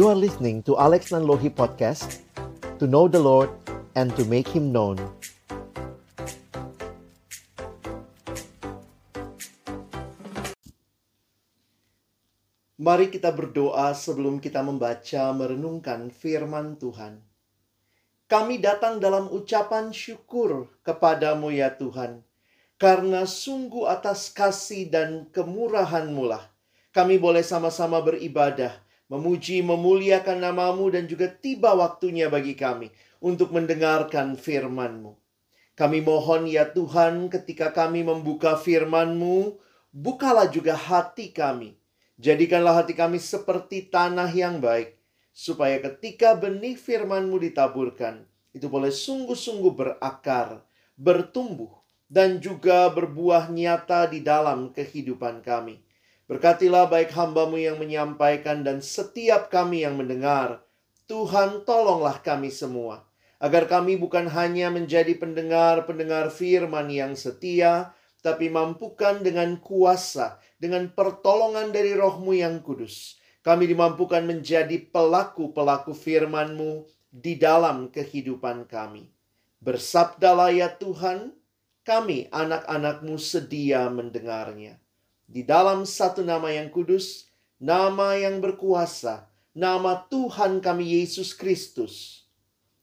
You are listening to Alex Nanlohi Podcast To know the Lord and to make Him known Mari kita berdoa sebelum kita membaca merenungkan firman Tuhan. Kami datang dalam ucapan syukur kepadamu ya Tuhan, karena sungguh atas kasih dan kemurahan-Mu lah kami boleh sama-sama beribadah, memuji, memuliakan namamu dan juga tiba waktunya bagi kami untuk mendengarkan firman-Mu. Kami mohon ya Tuhan ketika kami membuka firman-Mu, bukalah juga hati kami Jadikanlah hati kami seperti tanah yang baik, supaya ketika benih firman-Mu ditaburkan, itu boleh sungguh-sungguh berakar, bertumbuh, dan juga berbuah nyata di dalam kehidupan kami. Berkatilah baik hambamu yang menyampaikan dan setiap kami yang mendengar. Tuhan tolonglah kami semua. Agar kami bukan hanya menjadi pendengar-pendengar firman yang setia, tapi mampukan dengan kuasa, dengan pertolongan dari rohmu yang kudus. Kami dimampukan menjadi pelaku-pelaku firman-Mu di dalam kehidupan kami. Bersabdalah ya Tuhan, kami anak-anak-Mu sedia mendengarnya. Di dalam satu nama yang kudus, nama yang berkuasa, nama Tuhan kami Yesus Kristus,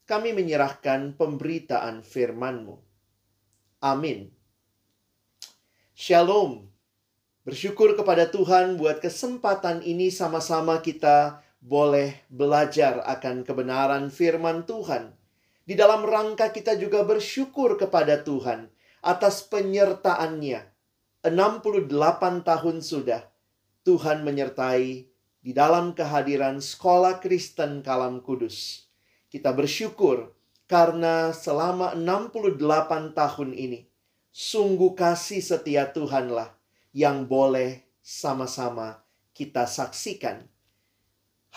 kami menyerahkan pemberitaan firman-Mu. Amin. Shalom. Bersyukur kepada Tuhan buat kesempatan ini sama-sama kita boleh belajar akan kebenaran firman Tuhan. Di dalam rangka kita juga bersyukur kepada Tuhan atas penyertaannya. 68 tahun sudah Tuhan menyertai di dalam kehadiran Sekolah Kristen Kalam Kudus. Kita bersyukur karena selama 68 tahun ini Sungguh kasih setia Tuhanlah yang boleh sama-sama kita saksikan.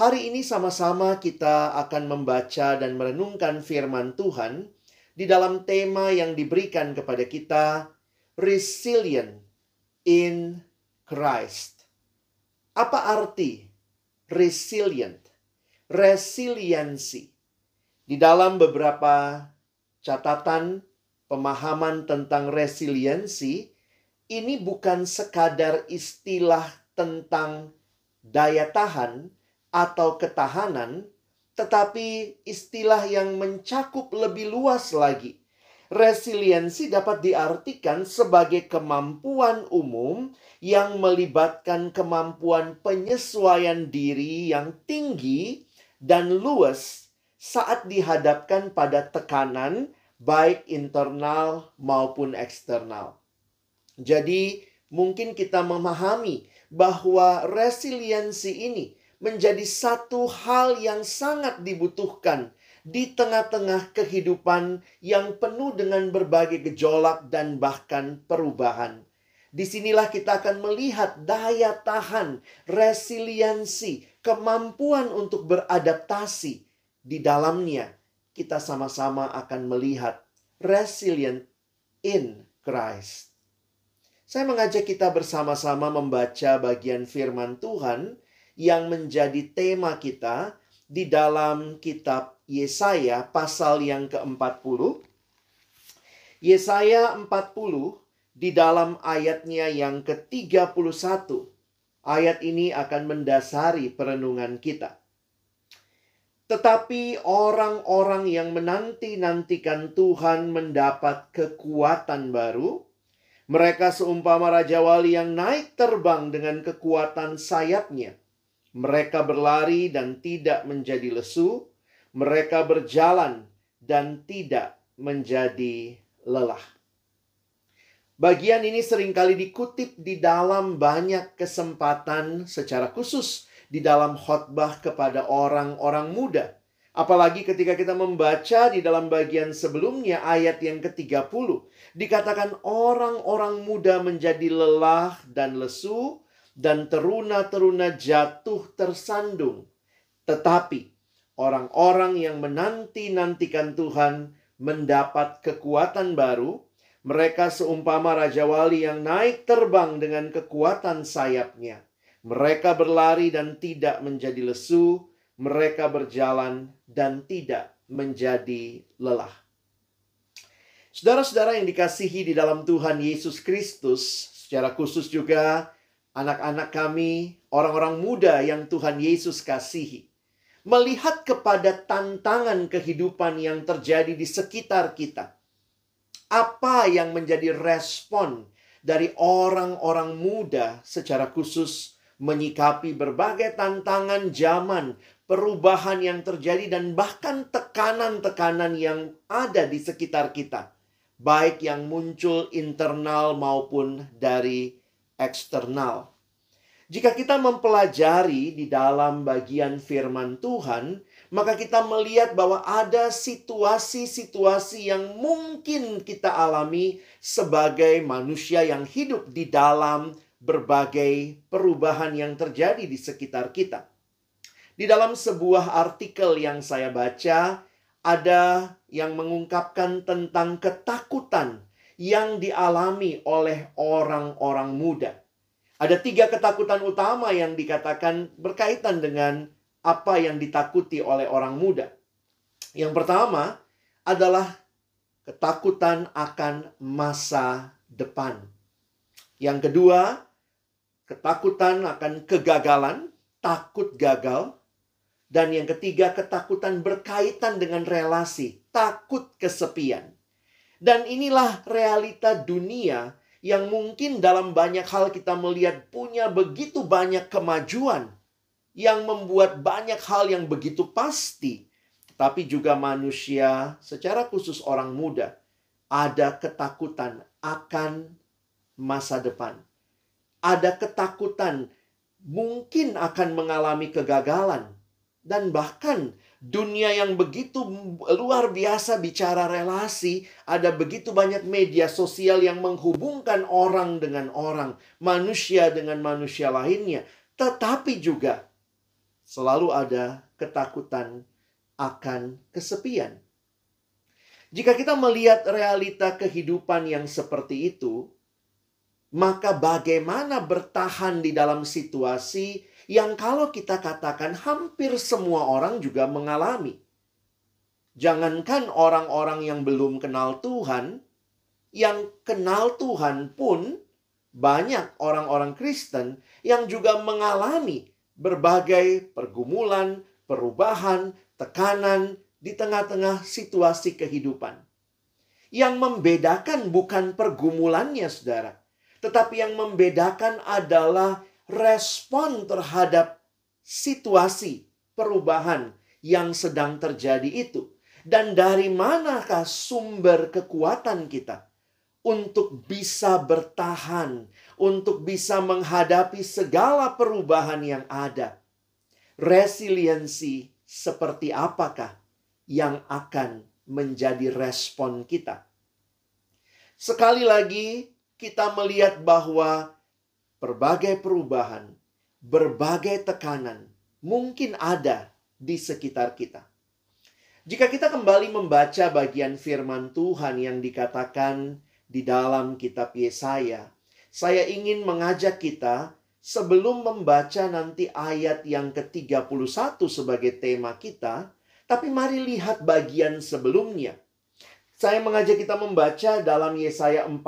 Hari ini sama-sama kita akan membaca dan merenungkan firman Tuhan di dalam tema yang diberikan kepada kita, Resilient in Christ. Apa arti resilient? Resiliensi. Di dalam beberapa catatan pemahaman tentang resiliensi ini bukan sekadar istilah tentang daya tahan atau ketahanan, tetapi istilah yang mencakup lebih luas lagi. Resiliensi dapat diartikan sebagai kemampuan umum yang melibatkan kemampuan penyesuaian diri yang tinggi dan luas saat dihadapkan pada tekanan baik internal maupun eksternal. Jadi, mungkin kita memahami bahwa resiliensi ini menjadi satu hal yang sangat dibutuhkan di tengah-tengah kehidupan yang penuh dengan berbagai gejolak dan bahkan perubahan. Di sinilah kita akan melihat daya tahan, resiliensi, kemampuan untuk beradaptasi di dalamnya kita sama-sama akan melihat resilient in Christ. Saya mengajak kita bersama-sama membaca bagian firman Tuhan yang menjadi tema kita di dalam kitab Yesaya pasal yang ke-40. Yesaya 40 di dalam ayatnya yang ke-31. Ayat ini akan mendasari perenungan kita. Tetapi orang-orang yang menanti-nantikan Tuhan mendapat kekuatan baru. Mereka seumpama Raja Wali yang naik terbang dengan kekuatan sayapnya. Mereka berlari dan tidak menjadi lesu. Mereka berjalan dan tidak menjadi lelah. Bagian ini sering kali dikutip di dalam banyak kesempatan secara khusus di dalam khotbah kepada orang-orang muda. Apalagi ketika kita membaca di dalam bagian sebelumnya ayat yang ke-30. Dikatakan orang-orang muda menjadi lelah dan lesu dan teruna-teruna jatuh tersandung. Tetapi orang-orang yang menanti-nantikan Tuhan mendapat kekuatan baru. Mereka seumpama Raja Wali yang naik terbang dengan kekuatan sayapnya. Mereka berlari dan tidak menjadi lesu, mereka berjalan dan tidak menjadi lelah. Saudara-saudara yang dikasihi di dalam Tuhan Yesus Kristus, secara khusus juga anak-anak kami, orang-orang muda yang Tuhan Yesus kasihi, melihat kepada tantangan kehidupan yang terjadi di sekitar kita. Apa yang menjadi respon dari orang-orang muda secara khusus menyikapi berbagai tantangan zaman, perubahan yang terjadi dan bahkan tekanan-tekanan yang ada di sekitar kita, baik yang muncul internal maupun dari eksternal. Jika kita mempelajari di dalam bagian firman Tuhan, maka kita melihat bahwa ada situasi-situasi yang mungkin kita alami sebagai manusia yang hidup di dalam berbagai perubahan yang terjadi di sekitar kita. Di dalam sebuah artikel yang saya baca, ada yang mengungkapkan tentang ketakutan yang dialami oleh orang-orang muda. Ada tiga ketakutan utama yang dikatakan berkaitan dengan apa yang ditakuti oleh orang muda. Yang pertama adalah ketakutan akan masa depan. Yang kedua, ketakutan akan kegagalan, takut gagal. Dan yang ketiga, ketakutan berkaitan dengan relasi, takut kesepian. Dan inilah realita dunia yang mungkin dalam banyak hal kita melihat punya begitu banyak kemajuan yang membuat banyak hal yang begitu pasti, tapi juga manusia, secara khusus orang muda, ada ketakutan akan masa depan. Ada ketakutan mungkin akan mengalami kegagalan, dan bahkan dunia yang begitu luar biasa bicara relasi, ada begitu banyak media sosial yang menghubungkan orang dengan orang, manusia dengan manusia lainnya, tetapi juga selalu ada ketakutan akan kesepian. Jika kita melihat realita kehidupan yang seperti itu, maka bagaimana bertahan di dalam situasi yang kalau kita katakan hampir semua orang juga mengalami. Jangankan orang-orang yang belum kenal Tuhan, yang kenal Tuhan pun banyak orang-orang Kristen yang juga mengalami berbagai pergumulan, perubahan, tekanan di tengah-tengah situasi kehidupan. Yang membedakan bukan pergumulannya, saudara, tetapi yang membedakan adalah respon terhadap situasi perubahan yang sedang terjadi itu. Dan dari manakah sumber kekuatan kita untuk bisa bertahan, untuk bisa menghadapi segala perubahan yang ada? Resiliensi seperti apakah yang akan menjadi respon kita? Sekali lagi, kita melihat bahwa berbagai perubahan, berbagai tekanan mungkin ada di sekitar kita. Jika kita kembali membaca bagian firman Tuhan yang dikatakan di dalam kitab Yesaya, saya ingin mengajak kita sebelum membaca nanti ayat yang ke-31 sebagai tema kita, tapi mari lihat bagian sebelumnya. Saya mengajak kita membaca dalam Yesaya 40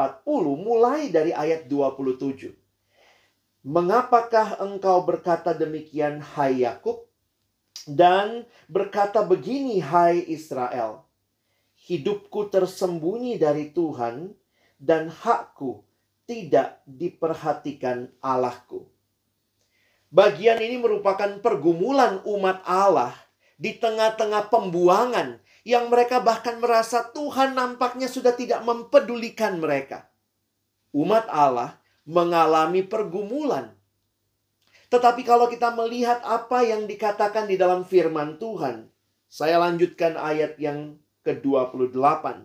mulai dari ayat 27. Mengapakah engkau berkata demikian, hai Yakub? Dan berkata begini, hai Israel, hidupku tersembunyi dari Tuhan dan hakku tidak diperhatikan Allahku. Bagian ini merupakan pergumulan umat Allah di tengah-tengah pembuangan yang mereka bahkan merasa Tuhan nampaknya sudah tidak mempedulikan mereka. Umat Allah mengalami pergumulan. Tetapi kalau kita melihat apa yang dikatakan di dalam firman Tuhan, saya lanjutkan ayat yang ke-28.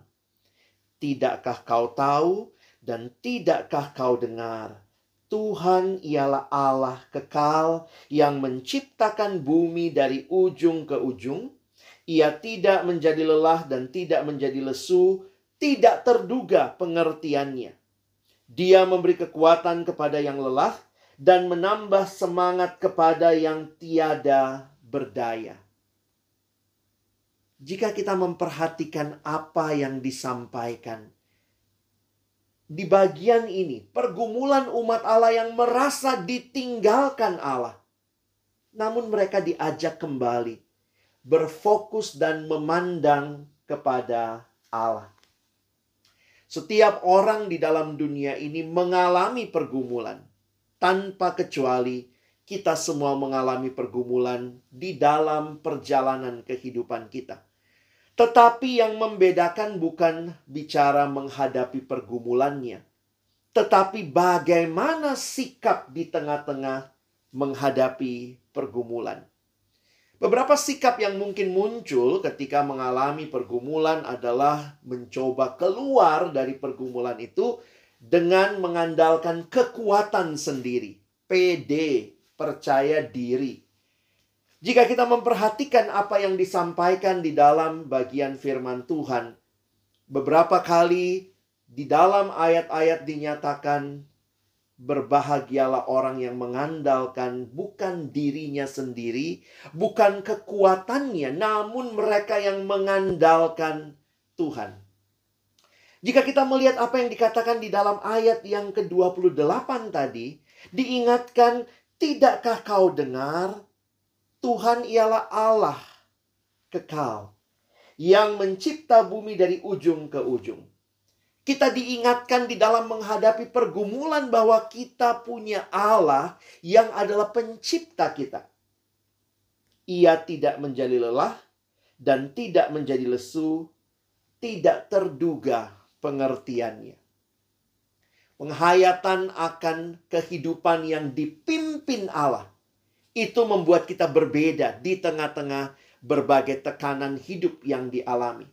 Tidakkah kau tahu dan tidakkah kau dengar? Tuhan ialah Allah kekal yang menciptakan bumi dari ujung ke ujung. Ia tidak menjadi lelah dan tidak menjadi lesu, tidak terduga pengertiannya. Dia memberi kekuatan kepada yang lelah dan menambah semangat kepada yang tiada berdaya. Jika kita memperhatikan apa yang disampaikan di bagian ini, pergumulan umat Allah yang merasa ditinggalkan Allah, namun mereka diajak kembali berfokus dan memandang kepada Allah. Setiap orang di dalam dunia ini mengalami pergumulan. Tanpa kecuali, kita semua mengalami pergumulan di dalam perjalanan kehidupan kita. Tetapi yang membedakan bukan bicara menghadapi pergumulannya, tetapi bagaimana sikap di tengah-tengah menghadapi pergumulan. Beberapa sikap yang mungkin muncul ketika mengalami pergumulan adalah mencoba keluar dari pergumulan itu dengan mengandalkan kekuatan sendiri, PD, percaya diri. Jika kita memperhatikan apa yang disampaikan di dalam bagian firman Tuhan, beberapa kali di dalam ayat-ayat dinyatakan Berbahagialah orang yang mengandalkan bukan dirinya sendiri, bukan kekuatannya, namun mereka yang mengandalkan Tuhan. Jika kita melihat apa yang dikatakan di dalam ayat yang ke-28 tadi, diingatkan, tidakkah kau dengar? Tuhan ialah Allah kekal yang mencipta bumi dari ujung ke ujung. Kita diingatkan di dalam menghadapi pergumulan bahwa kita punya Allah yang adalah pencipta kita. Ia tidak menjadi lelah dan tidak menjadi lesu, tidak terduga pengertiannya. Penghayatan akan kehidupan yang dipimpin Allah itu membuat kita berbeda di tengah-tengah berbagai tekanan hidup yang dialami.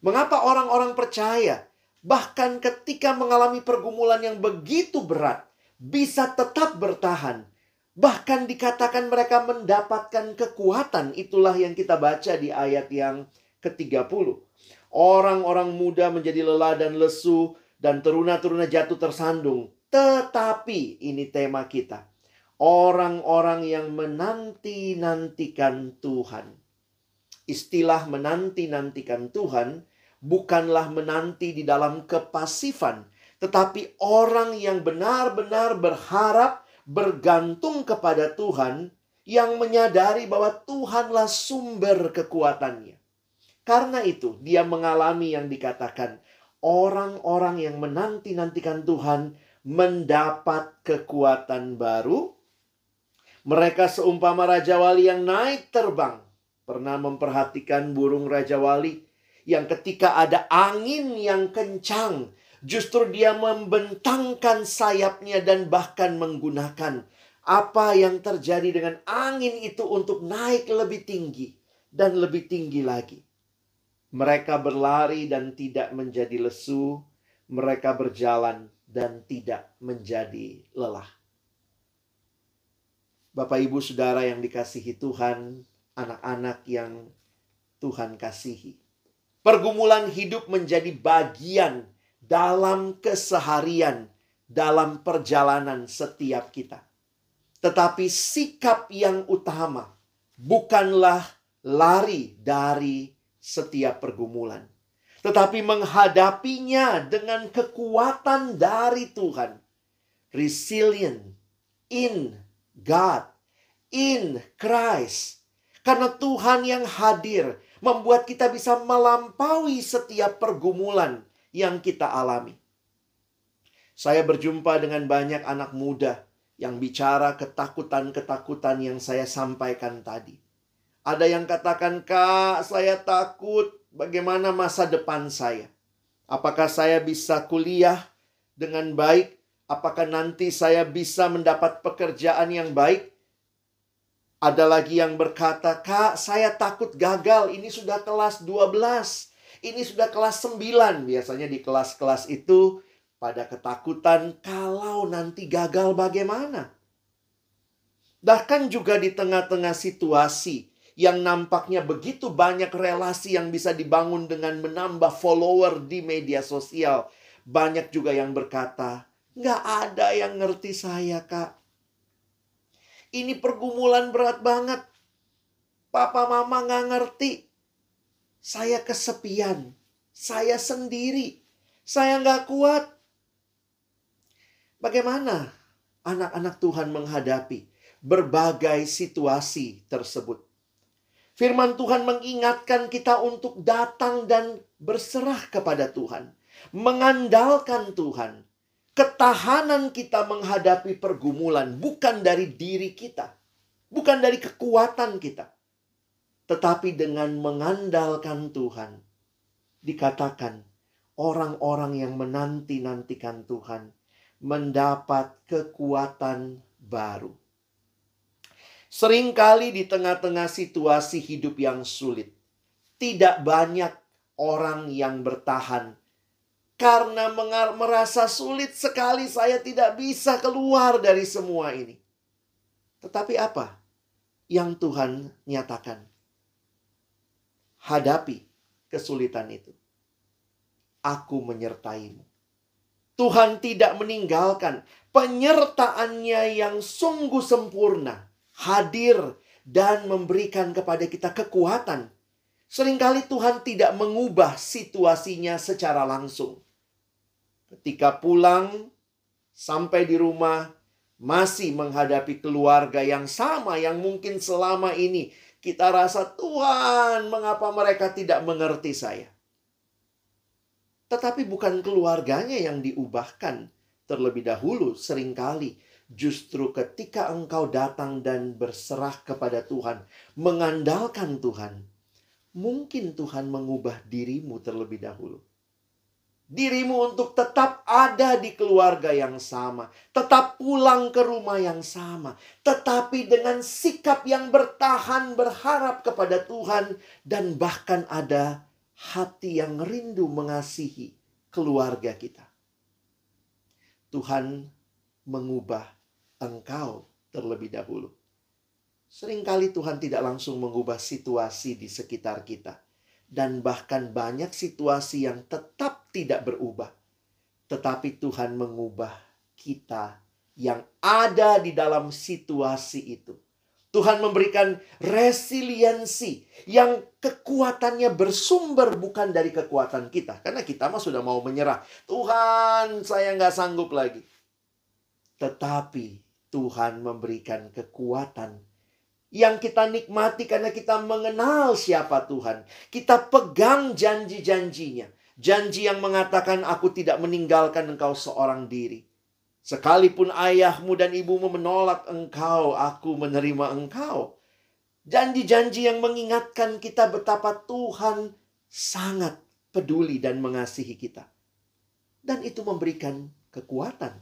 Mengapa orang-orang percaya bahkan ketika mengalami pergumulan yang begitu berat, bisa tetap bertahan. Bahkan dikatakan mereka mendapatkan kekuatan. Itulah yang kita baca di ayat yang ke-30. Orang-orang muda menjadi lelah dan lesu dan teruna-teruna jatuh tersandung. Tetapi ini tema kita. Orang-orang yang menanti-nantikan Tuhan. Istilah menanti-nantikan Tuhan bukanlah menanti di dalam kepasifan, tetapi orang yang benar-benar berharap bergantung kepada Tuhan, yang menyadari bahwa Tuhanlah sumber kekuatannya. Karena itu, dia mengalami yang dikatakan orang-orang yang menanti-nantikan Tuhan mendapat kekuatan baru. Mereka seumpama raja wali yang naik terbang. Pernah memperhatikan burung raja wali yang ketika ada angin yang kencang, justru dia membentangkan sayapnya dan bahkan menggunakan apa yang terjadi dengan angin itu untuk naik lebih tinggi dan lebih tinggi lagi. Mereka berlari dan tidak menjadi lesu, mereka berjalan dan tidak menjadi lelah. Bapak, ibu, saudara yang dikasihi Tuhan, anak-anak yang Tuhan kasihi. Pergumulan hidup menjadi bagian dalam keseharian, dalam perjalanan setiap kita. Tetapi sikap yang utama bukanlah lari dari setiap pergumulan, tetapi menghadapinya dengan kekuatan dari Tuhan. Resilient in God, in Christ. Karena Tuhan yang hadir membuat kita bisa melampaui setiap pergumulan yang kita alami. Saya berjumpa dengan banyak anak muda yang bicara ketakutan-ketakutan yang saya sampaikan tadi. Ada yang katakan, "Kak, saya takut bagaimana masa depan saya. Apakah saya bisa kuliah dengan baik? Apakah nanti saya bisa mendapat pekerjaan yang baik?" Ada lagi yang berkata, Kak, saya takut gagal. Ini sudah kelas 12. Ini sudah kelas 9. Biasanya di kelas-kelas itu pada ketakutan kalau nanti gagal bagaimana. Bahkan juga di tengah-tengah situasi yang nampaknya begitu banyak relasi yang bisa dibangun dengan menambah follower di media sosial. Banyak juga yang berkata, nggak ada yang ngerti saya kak. Ini pergumulan berat banget. Papa mama nggak ngerti. Saya kesepian. Saya sendiri. Saya nggak kuat. Bagaimana anak-anak Tuhan menghadapi berbagai situasi tersebut? Firman Tuhan mengingatkan kita untuk datang dan berserah kepada Tuhan, mengandalkan Tuhan. Ketahanan kita menghadapi pergumulan bukan dari diri kita, bukan dari kekuatan kita, tetapi dengan mengandalkan Tuhan. Dikatakan, orang-orang yang menanti-nantikan Tuhan mendapat kekuatan baru. Seringkali di tengah-tengah situasi hidup yang sulit, tidak banyak orang yang bertahan karena merasa sulit sekali saya tidak bisa keluar dari semua ini. Tetapi apa yang Tuhan nyatakan? Hadapi kesulitan itu. Aku menyertaimu. Tuhan tidak meninggalkan penyertaannya yang sungguh sempurna hadir dan memberikan kepada kita kekuatan. Seringkali Tuhan tidak mengubah situasinya secara langsung. Ketika pulang sampai di rumah masih menghadapi keluarga yang sama yang mungkin selama ini kita rasa Tuhan, mengapa mereka tidak mengerti saya? Tetapi bukan keluarganya yang diubahkan terlebih dahulu sering kali Justru ketika engkau datang dan berserah kepada Tuhan, mengandalkan Tuhan, mungkin Tuhan mengubah dirimu terlebih dahulu. Dirimu untuk tetap ada di keluarga yang sama, tetap pulang ke rumah yang sama, tetapi dengan sikap yang bertahan, berharap kepada Tuhan, dan bahkan ada hati yang rindu mengasihi keluarga kita. Tuhan mengubah engkau terlebih dahulu. Seringkali Tuhan tidak langsung mengubah situasi di sekitar kita. Dan bahkan banyak situasi yang tetap tidak berubah. Tetapi Tuhan mengubah kita yang ada di dalam situasi itu. Tuhan memberikan resiliensi yang kekuatannya bersumber bukan dari kekuatan kita. Karena kita mah sudah mau menyerah. Tuhan saya nggak sanggup lagi. Tetapi Tuhan memberikan kekuatan yang kita nikmati karena kita mengenal siapa Tuhan. Kita pegang janji-janjinya. Janji yang mengatakan aku tidak meninggalkan engkau seorang diri. Sekalipun ayahmu dan ibumu menolak engkau, aku menerima engkau. Janji-janji yang mengingatkan kita betapa Tuhan sangat peduli dan mengasihi kita. Dan itu memberikan kekuatan.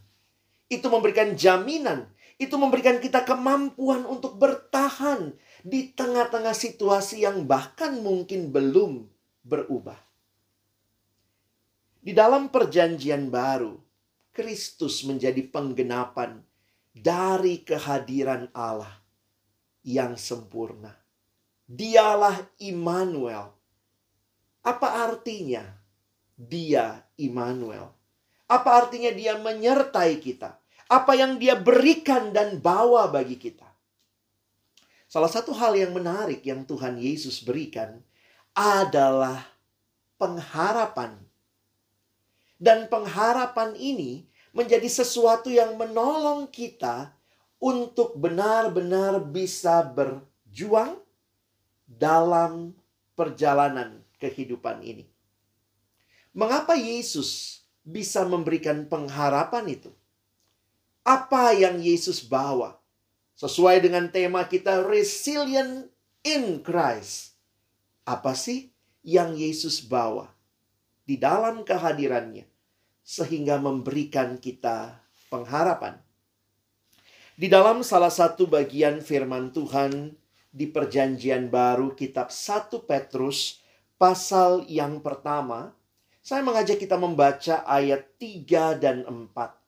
Itu memberikan jaminan itu memberikan kita kemampuan untuk bertahan di tengah-tengah situasi yang bahkan mungkin belum berubah. Di dalam Perjanjian Baru, Kristus menjadi penggenapan dari kehadiran Allah yang sempurna. Dialah Immanuel. Apa artinya dia Immanuel? Apa artinya dia menyertai kita? Apa yang dia berikan dan bawa bagi kita. Salah satu hal yang menarik yang Tuhan Yesus berikan adalah pengharapan. Dan pengharapan ini menjadi sesuatu yang menolong kita untuk benar-benar bisa berjuang dalam perjalanan kehidupan ini. Mengapa Yesus bisa memberikan pengharapan itu? Apa yang Yesus bawa. Sesuai dengan tema kita resilient in Christ. Apa sih yang Yesus bawa di dalam kehadirannya sehingga memberikan kita pengharapan. Di dalam salah satu bagian firman Tuhan di perjanjian baru kitab 1 Petrus pasal yang pertama, saya mengajak kita membaca ayat 3 dan 4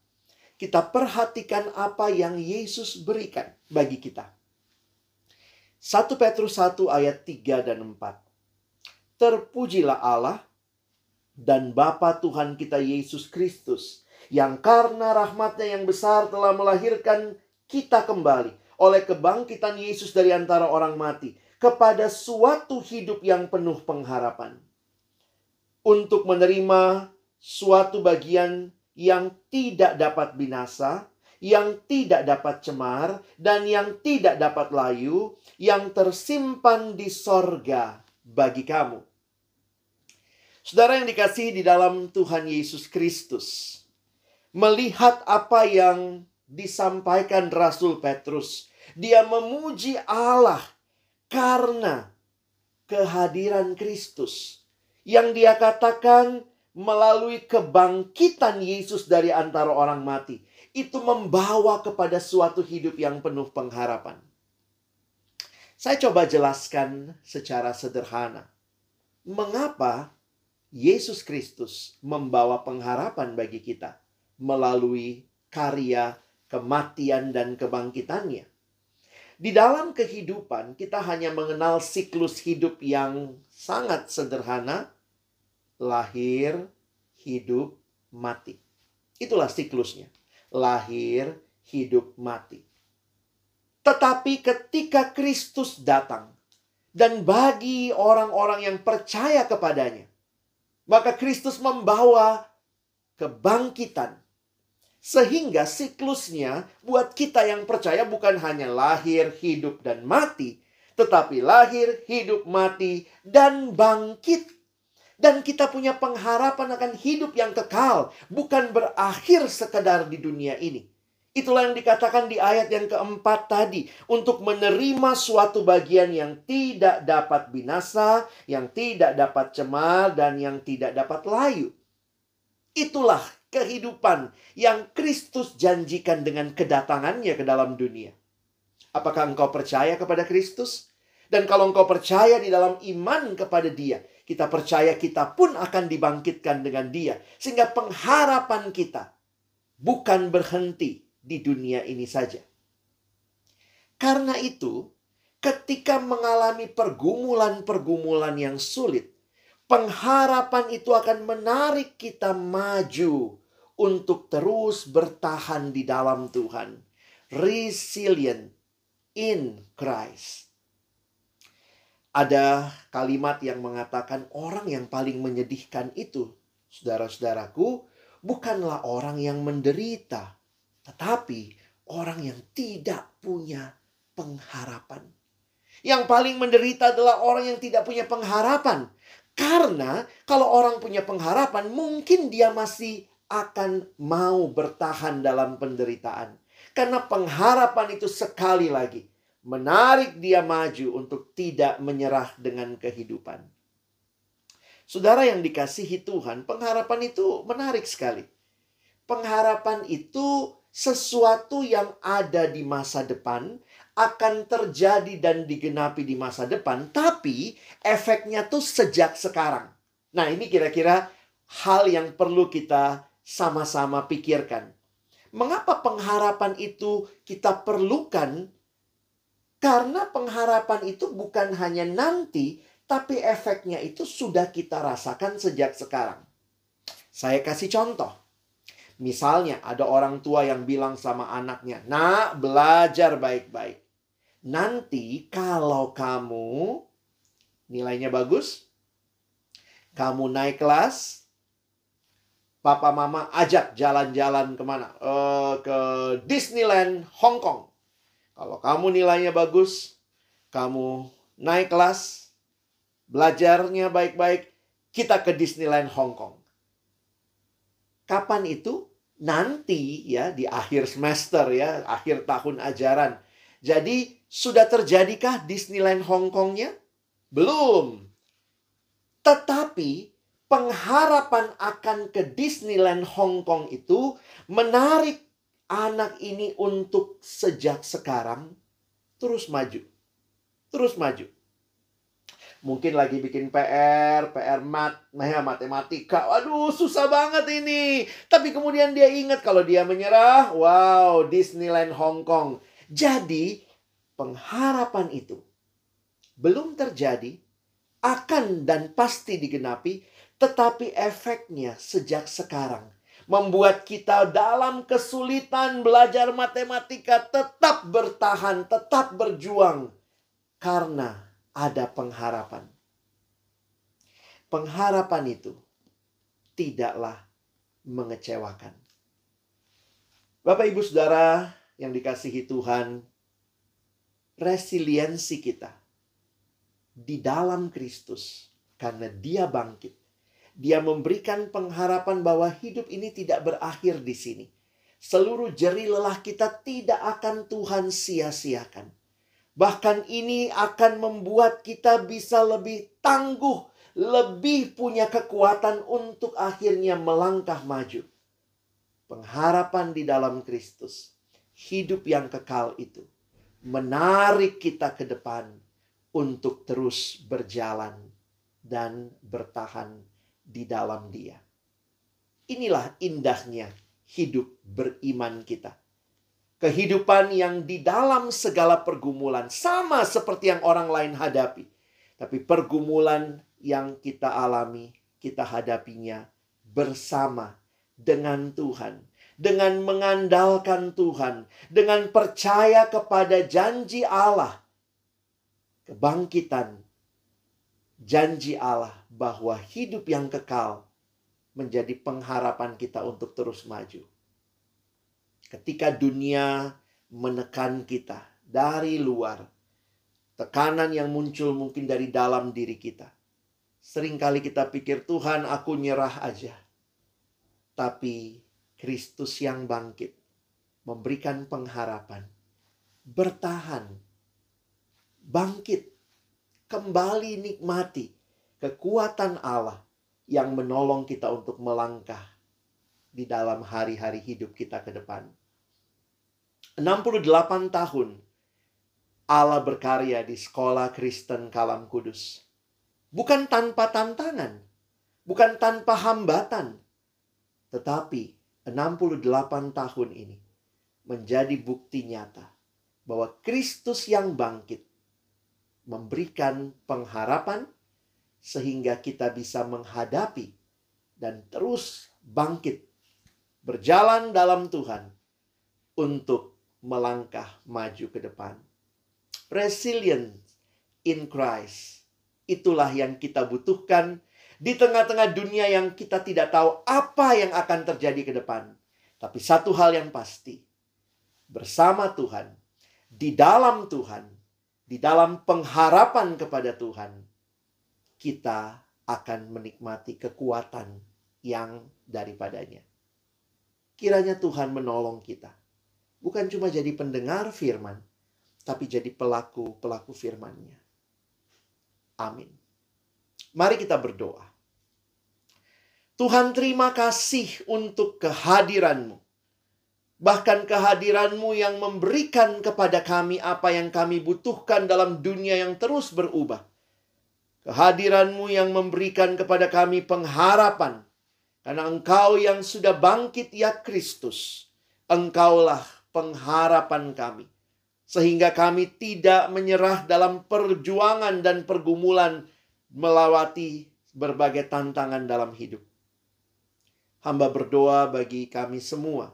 kita perhatikan apa yang Yesus berikan bagi kita. 1 Petrus 1 ayat 3 dan 4. Terpujilah Allah dan Bapa Tuhan kita Yesus Kristus yang karena rahmatnya yang besar telah melahirkan kita kembali oleh kebangkitan Yesus dari antara orang mati kepada suatu hidup yang penuh pengharapan. Untuk menerima suatu bagian yang tidak dapat binasa, yang tidak dapat cemar, dan yang tidak dapat layu, yang tersimpan di sorga bagi kamu. Saudara yang dikasih di dalam Tuhan Yesus Kristus, melihat apa yang disampaikan Rasul Petrus, dia memuji Allah karena kehadiran Kristus yang dia katakan melalui kebangkitan Yesus dari antara orang mati itu membawa kepada suatu hidup yang penuh pengharapan. Saya coba jelaskan secara sederhana. Mengapa Yesus Kristus membawa pengharapan bagi kita melalui karya, kematian, dan kebangkitannya? Di dalam kehidupan, kita hanya mengenal siklus hidup yang sangat sederhana: lahir, hidup, mati. Itulah siklusnya lahir, hidup, mati. Tetapi ketika Kristus datang, dan bagi orang-orang yang percaya kepadanya, maka Kristus membawa kebangkitan. Sehingga siklusnya buat kita yang percaya bukan hanya lahir, hidup, dan mati, tetapi lahir, hidup, mati, dan bangkit dan kita punya pengharapan akan hidup yang kekal, bukan berakhir sekedar di dunia ini. Itulah yang dikatakan di ayat yang keempat tadi, untuk menerima suatu bagian yang tidak dapat binasa, yang tidak dapat cemar, dan yang tidak dapat layu. Itulah kehidupan yang Kristus janjikan dengan kedatangannya ke dalam dunia. Apakah engkau percaya kepada Kristus? Dan kalau engkau percaya di dalam iman kepada Dia, kita percaya kita pun akan dibangkitkan dengan dia. Sehingga pengharapan kita bukan berhenti di dunia ini saja. Karena itu, ketika mengalami pergumulan-pergumulan yang sulit, pengharapan itu akan menarik kita maju untuk terus bertahan di dalam Tuhan. Resilient in Christ ada kalimat yang mengatakan orang yang paling menyedihkan itu, saudara-saudaraku, bukanlah orang yang menderita, tetapi orang yang tidak punya pengharapan. Yang paling menderita adalah orang yang tidak punya pengharapan. Karena kalau orang punya pengharapan, mungkin dia masih akan mau bertahan dalam penderitaan. Karena pengharapan itu sekali lagi menarik dia maju untuk tidak menyerah dengan kehidupan. Saudara yang dikasihi Tuhan, pengharapan itu menarik sekali. Pengharapan itu sesuatu yang ada di masa depan akan terjadi dan digenapi di masa depan, tapi efeknya tuh sejak sekarang. Nah, ini kira-kira hal yang perlu kita sama-sama pikirkan. Mengapa pengharapan itu kita perlukan karena pengharapan itu bukan hanya nanti, tapi efeknya itu sudah kita rasakan sejak sekarang. Saya kasih contoh. Misalnya ada orang tua yang bilang sama anaknya, "Nak, belajar baik-baik. Nanti kalau kamu nilainya bagus, kamu naik kelas, papa mama ajak jalan-jalan ke mana? Uh, ke Disneyland Hong Kong. Kalau kamu nilainya bagus, kamu naik kelas, belajarnya baik-baik, kita ke Disneyland Hong Kong. Kapan itu? Nanti ya di akhir semester ya, akhir tahun ajaran. Jadi sudah terjadikah Disneyland Hong Kongnya? Belum. Tetapi pengharapan akan ke Disneyland Hong Kong itu menarik anak ini untuk sejak sekarang terus maju. Terus maju. Mungkin lagi bikin PR, PR mat, nah matematika. Waduh, susah banget ini. Tapi kemudian dia ingat kalau dia menyerah, wow, Disneyland Hong Kong. Jadi, pengharapan itu belum terjadi, akan dan pasti digenapi, tetapi efeknya sejak sekarang membuat kita dalam kesulitan belajar matematika tetap bertahan, tetap berjuang karena ada pengharapan. Pengharapan itu tidaklah mengecewakan. Bapak, ibu, saudara yang dikasihi Tuhan, resiliensi kita di dalam Kristus karena Dia bangkit. Dia memberikan pengharapan bahwa hidup ini tidak berakhir di sini. Seluruh jeri lelah kita tidak akan Tuhan sia-siakan. Bahkan ini akan membuat kita bisa lebih tangguh, lebih punya kekuatan untuk akhirnya melangkah maju. Pengharapan di dalam Kristus, hidup yang kekal itu menarik kita ke depan untuk terus berjalan dan bertahan di dalam Dia. Inilah indahnya hidup beriman kita. Kehidupan yang di dalam segala pergumulan sama seperti yang orang lain hadapi, tapi pergumulan yang kita alami, kita hadapinya bersama dengan Tuhan dengan mengandalkan Tuhan, dengan percaya kepada janji Allah, kebangkitan, janji Allah bahwa hidup yang kekal menjadi pengharapan kita untuk terus maju. Ketika dunia menekan kita dari luar, tekanan yang muncul mungkin dari dalam diri kita. Seringkali kita pikir, Tuhan aku nyerah aja. Tapi Kristus yang bangkit memberikan pengharapan, bertahan, bangkit, kembali nikmati kekuatan Allah yang menolong kita untuk melangkah di dalam hari-hari hidup kita ke depan. 68 tahun Allah berkarya di sekolah Kristen Kalam Kudus. Bukan tanpa tantangan, bukan tanpa hambatan, tetapi 68 tahun ini menjadi bukti nyata bahwa Kristus yang bangkit memberikan pengharapan sehingga kita bisa menghadapi dan terus bangkit berjalan dalam Tuhan untuk melangkah maju ke depan. Resilient in Christ. Itulah yang kita butuhkan di tengah-tengah dunia yang kita tidak tahu apa yang akan terjadi ke depan. Tapi satu hal yang pasti, bersama Tuhan, di dalam Tuhan, di dalam pengharapan kepada Tuhan, kita akan menikmati kekuatan yang daripadanya. Kiranya Tuhan menolong kita. Bukan cuma jadi pendengar firman, tapi jadi pelaku-pelaku firman-Nya. Amin. Mari kita berdoa. Tuhan terima kasih untuk kehadiranmu. Bahkan kehadiranmu yang memberikan kepada kami apa yang kami butuhkan dalam dunia yang terus berubah. Kehadiranmu yang memberikan kepada kami pengharapan. Karena engkau yang sudah bangkit ya Kristus. Engkaulah pengharapan kami. Sehingga kami tidak menyerah dalam perjuangan dan pergumulan melewati berbagai tantangan dalam hidup hamba berdoa bagi kami semua,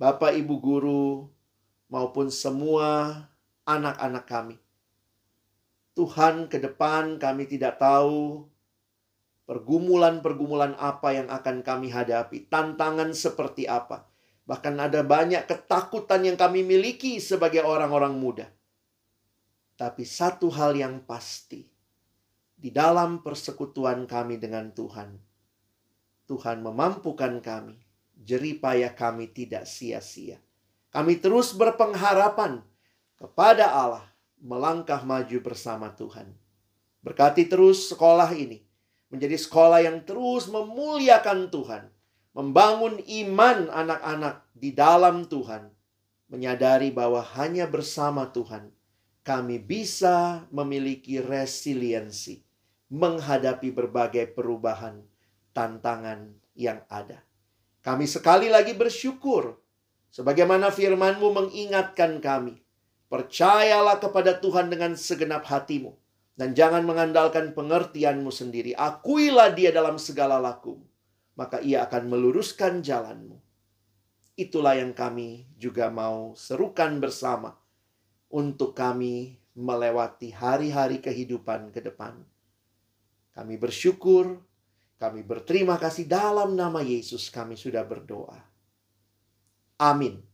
Bapak, Ibu guru, maupun semua anak-anak kami. Tuhan, ke depan kami tidak tahu pergumulan-pergumulan apa yang akan kami hadapi, tantangan seperti apa. Bahkan ada banyak ketakutan yang kami miliki sebagai orang-orang muda. Tapi satu hal yang pasti, di dalam persekutuan kami dengan Tuhan, Tuhan memampukan kami. Jeripaya kami tidak sia-sia. Kami terus berpengharapan kepada Allah melangkah maju bersama Tuhan. Berkati terus sekolah ini menjadi sekolah yang terus memuliakan Tuhan, membangun iman anak-anak di dalam Tuhan, menyadari bahwa hanya bersama Tuhan kami bisa memiliki resiliensi menghadapi berbagai perubahan tantangan yang ada. Kami sekali lagi bersyukur sebagaimana firman-Mu mengingatkan kami. Percayalah kepada Tuhan dengan segenap hatimu dan jangan mengandalkan pengertianmu sendiri. Akuilah dia dalam segala laku, maka ia akan meluruskan jalanmu. Itulah yang kami juga mau serukan bersama untuk kami melewati hari-hari kehidupan ke depan. Kami bersyukur, kami berterima kasih dalam nama Yesus kami sudah berdoa. Amin.